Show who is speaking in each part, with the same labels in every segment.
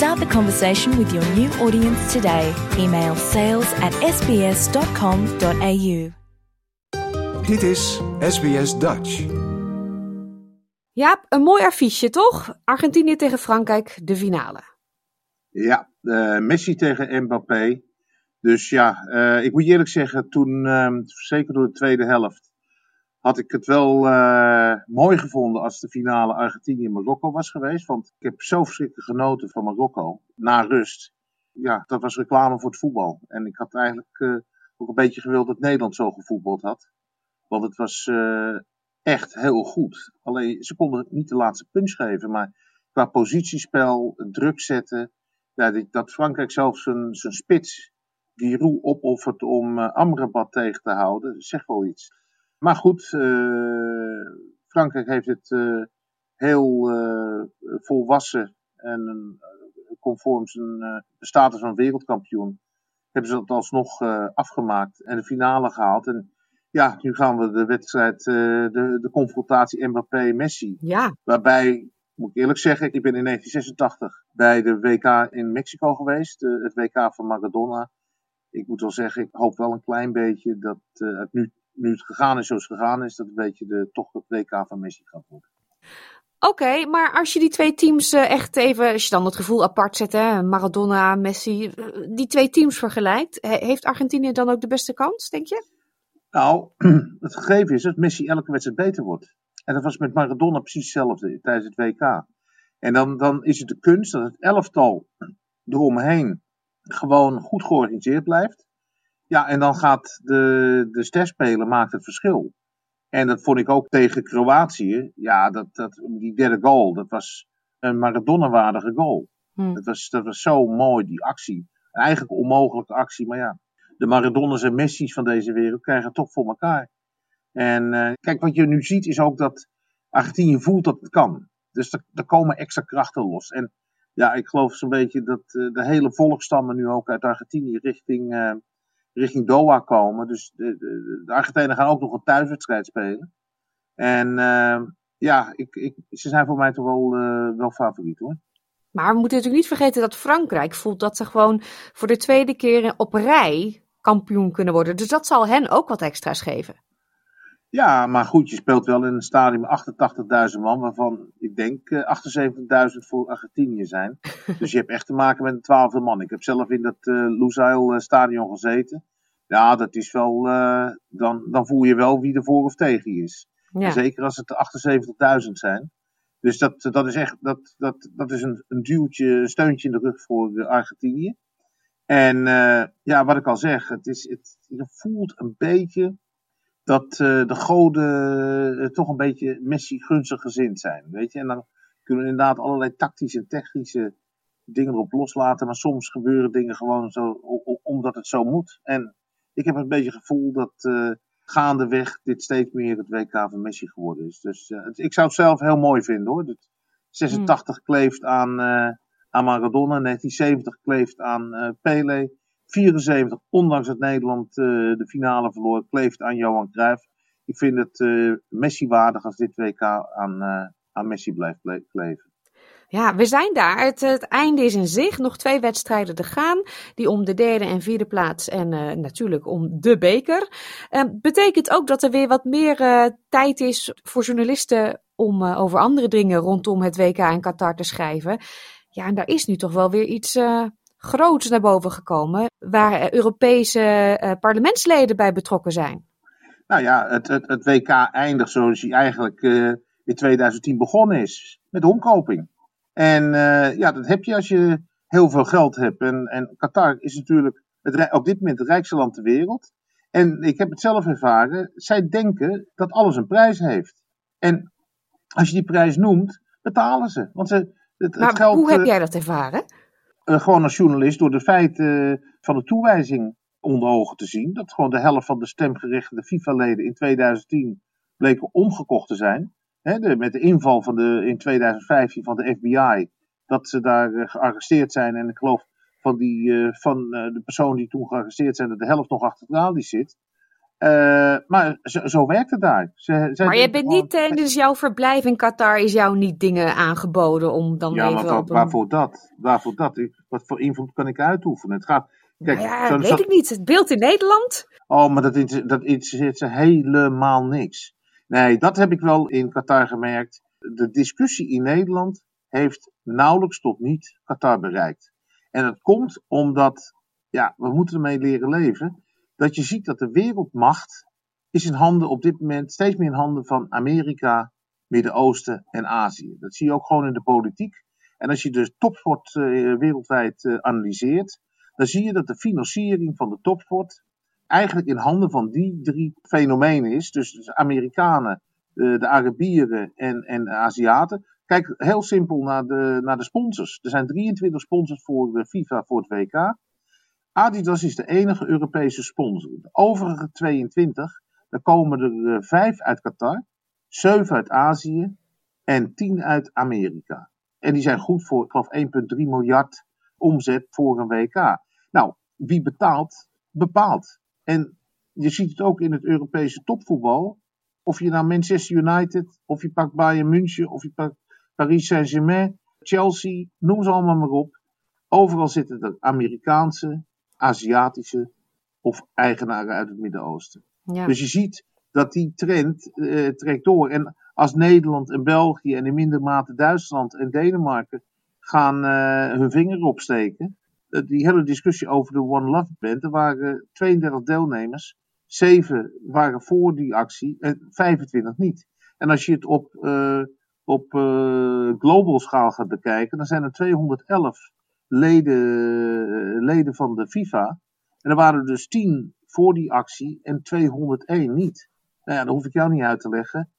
Speaker 1: Start the conversation with your new audience today. Email sales at sbs.com.au.
Speaker 2: Dit is SBS Dutch.
Speaker 3: Jaap, een mooi affiche toch? Argentinië tegen Frankrijk, de finale.
Speaker 4: Ja, eh, Messi tegen Mbappé. Dus ja, eh, ik moet je eerlijk zeggen, toen, ehm, zeker door de tweede helft, had ik het wel eh, mooi gevonden als de finale Argentinië-Marokko was geweest. Want ik heb zo verschrikkelijk genoten van Marokko na rust. Ja, dat was reclame voor het voetbal. En ik had eigenlijk eh, ook een beetje gewild dat Nederland zo gevoetbald had. Want het was eh, echt heel goed. Alleen ze konden niet de laatste punch geven. Maar qua positiespel, druk zetten. Ja, dat Frankrijk zelfs zijn, zijn spits, Giroud, opoffert om Amrabat tegen te houden. Zegt wel iets. Maar goed, eh, Frankrijk heeft het eh, heel eh, volwassen en conform zijn de status van wereldkampioen. Hebben ze dat alsnog afgemaakt en de finale gehaald. En ja, nu gaan we de wedstrijd, de, de confrontatie Mbappé-Messi.
Speaker 3: Ja,
Speaker 4: Waarbij, moet ik eerlijk zeggen, ik ben in 1986 bij de WK in Mexico geweest. het WK van Maradona. Ik moet wel zeggen, ik hoop wel een klein beetje dat het nu, nu het gegaan is zoals het gegaan is, dat een beetje de, toch het WK van Messi gaat worden.
Speaker 3: oké, maar als je die twee teams eh, echt even, als je dan het gevoel apart zet, hè, Maradona, Messi, eh, die twee teams vergelijkt, he- heeft Argentinië dan ook de beste kans, denk je?
Speaker 4: Nou, het gegeven is dat Messi elke wedstrijd beter wordt. En dat was met Maradona precies hetzelfde tijdens het WK. En dan, dan is het de kunst dat het elftal eromheen gewoon goed georganiseerd blijft. Ja, en dan gaat de, de sterspeler maakt het verschil. En dat vond ik ook tegen Kroatië. Ja, dat, dat, die derde goal, dat was een Maradona-waardige goal.
Speaker 3: Hm.
Speaker 4: Dat, was, dat was zo mooi, die actie. Een eigenlijk onmogelijke actie, maar ja. De Maradonas en Messi's van deze wereld krijgen het toch voor elkaar. En eh, kijk, wat je nu ziet is ook dat Argentinië voelt dat het kan. Dus er, er komen extra krachten los. En ja, ik geloof zo'n beetje dat eh, de hele volkstammen nu ook uit Argentinië richting, eh, richting Doha komen. Dus de, de, de Argentijnen gaan ook nog een thuiswedstrijd spelen. En eh, ja, ik, ik, ze zijn voor mij toch wel, eh, wel favoriet hoor.
Speaker 3: Maar we moeten natuurlijk niet vergeten dat Frankrijk voelt dat ze gewoon voor de tweede keer op rij kampioen kunnen worden. Dus dat zal hen ook wat extra's geven.
Speaker 4: Ja, maar goed, je speelt wel in een stadion met 88.000 man, waarvan ik denk eh, 78.000 voor Argentinië zijn. dus je hebt echt te maken met een twaalfde man. Ik heb zelf in dat eh Lusail eh, stadion gezeten. Ja, dat is wel, eh, dan, dan voel je wel wie er voor of tegen is.
Speaker 3: Ja.
Speaker 4: Zeker als het 78.000 zijn. Dus dat, dat is echt dat, dat, dat is een, een duwtje, een steuntje in de rug voor de Argentinië. En eh, ja, wat ik al zeg, het is, het, je voelt een beetje dat eh, de goden eh, toch een beetje Messi gunstig gezind zijn. Weet je? En dan kunnen we inderdaad allerlei tactische en technische dingen erop loslaten. Maar soms gebeuren dingen gewoon zo omdat het zo moet. En ik heb een beetje het gevoel dat eh, gaandeweg dit steeds meer het WK van Messi geworden is. Dus ik zou het zelf heel mooi vinden hoor. Dat 86 kleeft aan, eh, aan Maradona, 1970 kleeft aan Pele. 74, ondanks dat Nederland eh, de finale verloor, kleeft aan Johan Cruijff. Ik vind het eh, Messi-waardig als dit WK aan, eh, aan Messi blijft kleven.
Speaker 3: Ja, we zijn daar. Het, einde is in zicht. Nog twee wedstrijden te gaan. Die om de derde en vierde plaats. En natuurlijk om de beker. Betekent ook dat er weer wat meer tijd is voor journalisten om over andere dingen rondom het WK in Qatar te schrijven. Ja, en daar is nu toch wel weer iets groots naar boven gekomen. Waar eh, Europese eh, parlementsleden bij betrokken zijn.
Speaker 4: Nou ja, het, het, het WK eindigt zoals hij eigenlijk eh, in 2010 begonnen is. Met omkoping. En ja, dat heb je als je heel veel geld hebt. En, en Qatar is natuurlijk het, op dit moment het rijkste land ter wereld. En ik heb het zelf ervaren. Zij denken dat alles een prijs heeft. En als je die prijs noemt, betalen ze. Want ze, het, het
Speaker 3: Maar
Speaker 4: geld,
Speaker 3: hoe heb jij dat ervaren?
Speaker 4: Uh, gewoon als journalist door de feiten van de toewijzing onder ogen te zien. Dat gewoon de helft van de stemgerechtigde FIFA-leden in 2010 bleken omgekocht te zijn. de, met de inval van de, in 2015 van de FBI, dat ze daar gearresteerd zijn. En ik geloof van, die, van de persoon die toen gearresteerd zijn, dat de helft nog achter de zit. Uh, maar zo, zo, werkt het daar.
Speaker 3: Ze, maar je bent niet tijdens jouw verblijf in Qatar is jou niet dingen aangeboden om dan
Speaker 4: ja,
Speaker 3: even
Speaker 4: wat, waarvoor dat? Waarvoor dat? wat voor invloed kan ik uitoefenen? Het gaat.
Speaker 3: Kijk, nou ja, zo, weet ik niet. Het beeld in Nederland?
Speaker 4: Oh, maar dat, dat interesseert ze helemaal niks. Nee, dat heb ik wel in Qatar gemerkt. De discussie in Nederland heeft nauwelijks tot niet Qatar bereikt. En dat komt omdat, ja, we moeten ermee leren leven dat je ziet dat de wereldmacht is in handen op dit moment steeds meer in handen van Amerika, Midden-Oosten en Azië. Dat zie je ook gewoon in de politiek. En als je de topsport uh, wereldwijd uh, analyseert, dan zie je dat de financiering van de topsport eigenlijk in handen van die drie fenomenen is. Dus, dus Amerikanen, uh, de Arabieren en, en de Aziaten. Kijk heel simpel naar de, naar de sponsors. Er zijn 23 sponsors voor de FIFA voor het WK. Adidas is de enige Europese sponsor. De overige 22, daar komen er uh, vijf uit Qatar, 7 uit Azië en 10 uit Amerika. En die zijn goed voor, ik geloof, 1,3 miljard omzet voor een WK. Nou, wie betaalt, bepaalt. En je ziet het ook in het Europese topvoetbal. Of je naar Manchester United, of je pakt Bayern München, of je pakt Paris Saint-Germain, Chelsea, noem ze allemaal maar op. Overal zitten er Amerikaanse, Aziatische of eigenaren uit het Midden-Oosten. Ja. Dus je ziet dat die trend uh, trekt door. En als Nederland en België en in minder mate Duitsland en Denemarken gaan uh, hun vinger opsteken. Uh, die hele discussie over de One Love Band. Er waren 32 deelnemers. 7 waren voor die actie en 25 niet. En als je het op, op global schaal gaat bekijken, dan zijn er 211 leden, leden van de FIFA. En er waren dus 10 voor die actie en 201 niet. Nou ja, dan hoef ik jou niet uit te leggen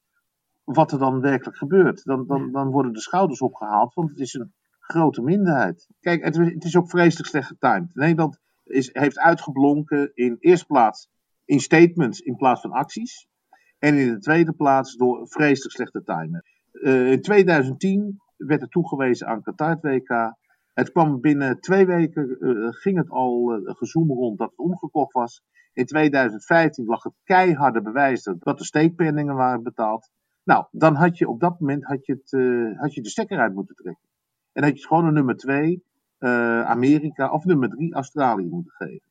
Speaker 4: wat er dan werkelijk gebeurt. Dan, dan, dan worden de schouders opgehaald, want het is een grote minderheid. Kijk, het, het is ook vreselijk slecht getimed. Nederland is, heeft uitgeblonken in eerste plaats in statements in plaats van acties. En in de tweede plaats door vreselijk slechte timing. Uh, in 2010 werd er toegewezen aan Qatar WK. Het kwam binnen twee weken, uh, ging het al uh, gezoem rond dat het omgekocht was. In 2015 lag het keiharde bewijs dat, de steekpenningen waren betaald. Nou, dan had je op dat moment had je, het, uh, had je de stekker uit moeten trekken. En had je gewoon een nummer 2 Amerika of nummer 3 Australië moeten geven.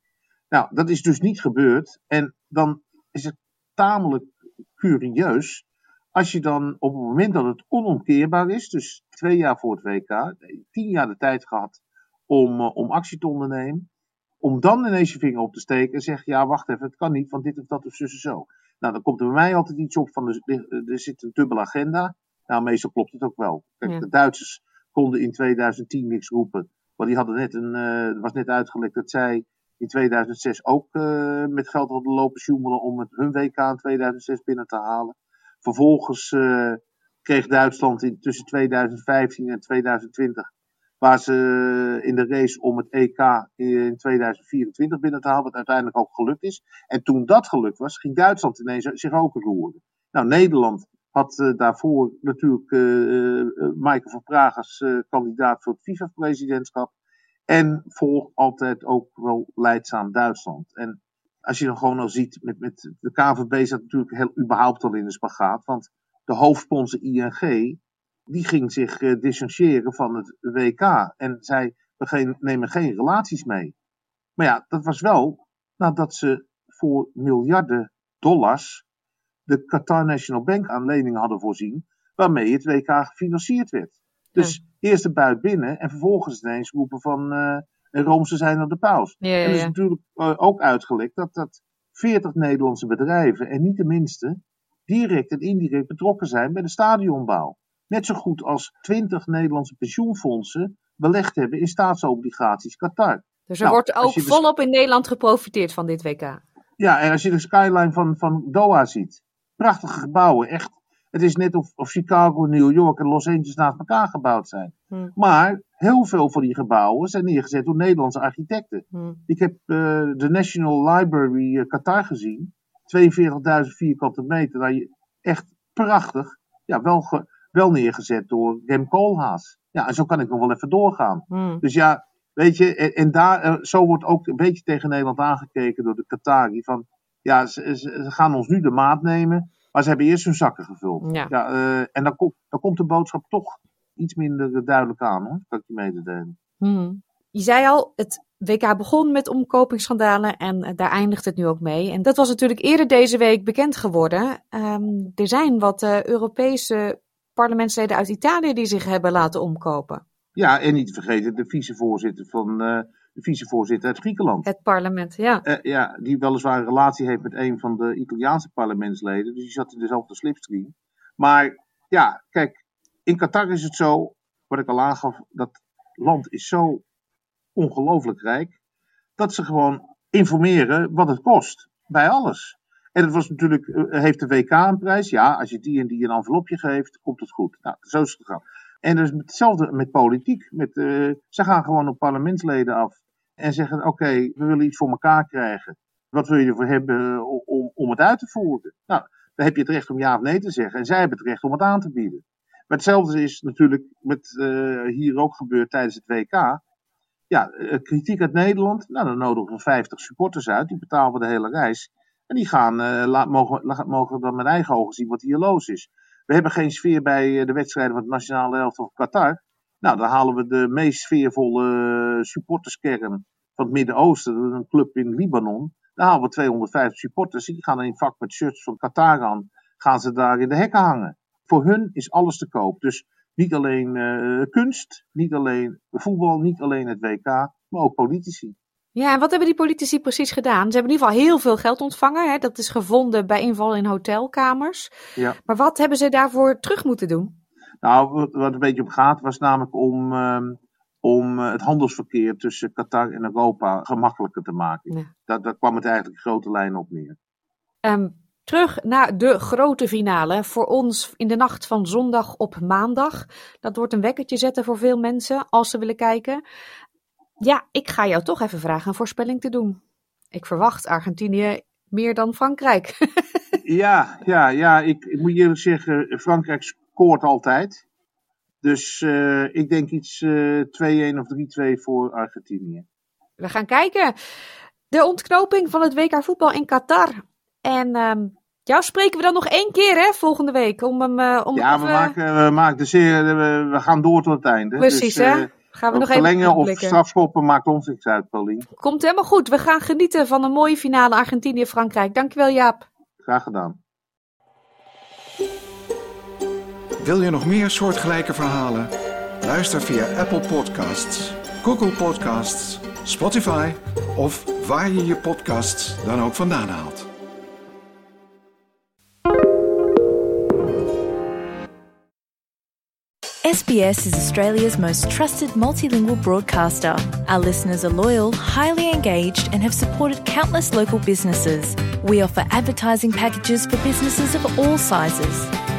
Speaker 4: Nou, dat is dus niet gebeurd. En dan is het tamelijk curieus als je dan op het moment dat het onomkeerbaar is, dus twee jaar voor het WK, tien jaar de tijd gehad om, uh, om actie te ondernemen, om dan ineens je vinger op te steken en zeggen, ja wacht even, het kan niet, want dit of dat of zo zo. Nou, dan komt er bij mij altijd iets op van, er, er zit een dubbele agenda. Nou, meestal klopt het ook wel. Kijk, ja. de Duitsers konden in 2010 niks roepen, want die hadden net een, uh, was net uitgelekt dat zij in 2006 ook uh, met geld hadden lopen sjoemelen om het, hun WK in 2006 binnen te halen. Vervolgens uh, kreeg Duitsland in, tussen 2015 en 2020, waar ze uh, in de race om het EK in 2024 binnen te halen, wat uiteindelijk ook gelukt is. En toen dat gelukt was, ging Duitsland ineens zich ook roeren. Nou, Nederland had uh, daarvoor natuurlijk Michael van Praag als kandidaat voor het FIFA-presidentschap. En volgt altijd ook wel leidzaam Duitsland. En als je dan gewoon al ziet, met, met de KVB zat natuurlijk heel überhaupt al in de spagaat. Want de hoofdsponsor ING, die ging zich uh, distancieren van het WK. En zei, we geen, nemen geen relaties mee. Maar ja, dat was wel nadat ze voor miljarden dollars de Qatar National Bank aan leningen hadden voorzien, waarmee het WK gefinancierd werd. Dus ja. eerst de buit binnen en vervolgens ineens roepen van uh, en Roomse zijn dan de paus.
Speaker 3: Ja, ja,
Speaker 4: en is natuurlijk uh, ook uitgelekt dat, dat 40 Nederlandse bedrijven, en niet de minste, direct en indirect betrokken zijn bij de stadionbouw. Net zo goed als 20 Nederlandse pensioenfondsen belegd hebben in staatsobligaties Qatar.
Speaker 3: Dus er nou, wordt ook de... volop in Nederland geprofiteerd van dit WK.
Speaker 4: Ja, en als je de skyline van, van Doha ziet. Prachtige gebouwen, echt Het is net of, of Chicago, New York en Los Angeles naast elkaar gebouwd zijn.
Speaker 3: Hmm.
Speaker 4: Maar heel veel van die gebouwen zijn neergezet door Nederlandse architecten.
Speaker 3: Hmm.
Speaker 4: Ik heb eh, de National Library eh, Qatar gezien. 42.000 vierkante meter. Daar je echt prachtig. Ja, wel, ge- wel neergezet door Rem Koolhaas. Ja, en zo kan ik nog wel even doorgaan.
Speaker 3: Hmm.
Speaker 4: Dus ja, weet je, en, en daar, eh, zo wordt ook een beetje tegen Nederland aangekeken door de Qatari. Van, ja, ze, ze, ze gaan ons nu de maat nemen, maar ze hebben eerst hun zakken gevuld.
Speaker 3: Ja.
Speaker 4: eh, en dan, komt dan komt de boodschap toch iets minder eh, duidelijk aan, hoor. Kan ik je mededelen.
Speaker 3: Hmm. Je zei al, het WK begon met omkopingsschandalen en eh, daar eindigt het nu ook mee. En dat was natuurlijk eerder deze week bekend geworden. Ehm, er zijn wat Europese parlementsleden uit Italië die zich hebben laten omkopen.
Speaker 4: Ja, en niet te vergeten de vicevoorzitter van vicevoorzitter uit Griekenland.
Speaker 3: Het parlement, ja.
Speaker 4: Eh, ja, die weliswaar een relatie heeft met een van de Italiaanse parlementsleden. Dus die zat in dezelfde slipstream. Maar ja, kijk, in Qatar is het zo, wat ik al aangaf, dat land is zo ongelooflijk rijk. Dat ze gewoon informeren wat het kost. Bij alles. En het was natuurlijk, eh, heeft de WK een prijs? Ja, als je die en die een envelopje geeft, komt het goed. Nou, zo is het gegaan. En dus hetzelfde met politiek. Met, eh, ze gaan gewoon op parlementsleden af en zeggen: Oké, we willen iets voor elkaar krijgen. Wat wil je ervoor hebben eh, om, om het uit te voeren? Nou, dan heb je het recht om ja of nee te zeggen. En zij hebben het recht om het aan te bieden. Maar hetzelfde is natuurlijk met uh, hier ook gebeurd tijdens het WK. Ja, uh, kritiek uit Nederland. Nou, dan nodigen we 50 supporters uit. Die betalen we de hele reis. En die gaan, uh, laat, mogen, mogen dan met eigen ogen zien wat hier los is. We hebben geen sfeer bij de wedstrijden van het nationale elftal van Qatar. Nou, dan halen we de meest sfeervolle supporterskern van het Midden-Oosten. Een club in Libanon. Dan halen we 250 supporters. Die gaan in een vak met shirts van Qatar aan. Gaan ze daar in de hekken hangen. Voor hun is alles te koop. Dus niet alleen uh, kunst, niet alleen voetbal, niet alleen het WK, maar ook politici.
Speaker 3: Ja, en wat hebben die politici precies gedaan? Ze hebben in ieder geval heel veel geld ontvangen. Hè? Dat is gevonden bij inval in hotelkamers.
Speaker 4: Ja.
Speaker 3: Maar wat hebben ze daarvoor terug moeten doen?
Speaker 4: Nou, wat, wat een beetje om gaat, was namelijk om, um, om uh, het handelsverkeer tussen Qatar en Europa gemakkelijker te maken.
Speaker 3: Ja.
Speaker 4: Daar, daar kwam het eigenlijk in grote lijnen op neer.
Speaker 3: Um, terug naar de grote finale. Voor ons in de nacht van zondag op maandag. Dat wordt een wekkertje zetten voor veel mensen als ze willen kijken. Ja, ik ga jou toch even vragen een voorspelling te doen. Ik verwacht Argentinië meer dan Frankrijk.
Speaker 4: ja, ja, ja. Ik, ik moet je eerlijk zeggen, Frankrijk scoort altijd. Dus uh, ik denk iets uh, 2-1 of 3-2 voor Argentinië.
Speaker 3: We gaan kijken. De ontknoping van het WK voetbal in Qatar. En um, jou spreken we dan nog één keer, hè, volgende week. Om hem, uh, om
Speaker 4: ja,
Speaker 3: even...
Speaker 4: we, maken, we, maken de serie, we, we gaan door tot het einde.
Speaker 3: Precies,
Speaker 4: dus,
Speaker 3: hè? Gaan we nog
Speaker 4: verlengen
Speaker 3: even
Speaker 4: of strafschoppen maakt ons niks uit, Paulien.
Speaker 3: Komt helemaal goed. We gaan genieten van een mooie finale Argentinië-Frankrijk. Dankjewel, Jaap.
Speaker 4: Graag gedaan.
Speaker 2: Wil je nog meer soortgelijke verhalen? Luister via Apple Podcasts, Google Podcasts, Spotify of waar je je podcasts dan ook vandaan haalt.
Speaker 1: SBS is Australia's most trusted multilingual broadcaster. Our listeners are loyal, highly engaged, and have supported countless local businesses. We offer advertising packages for businesses of all sizes.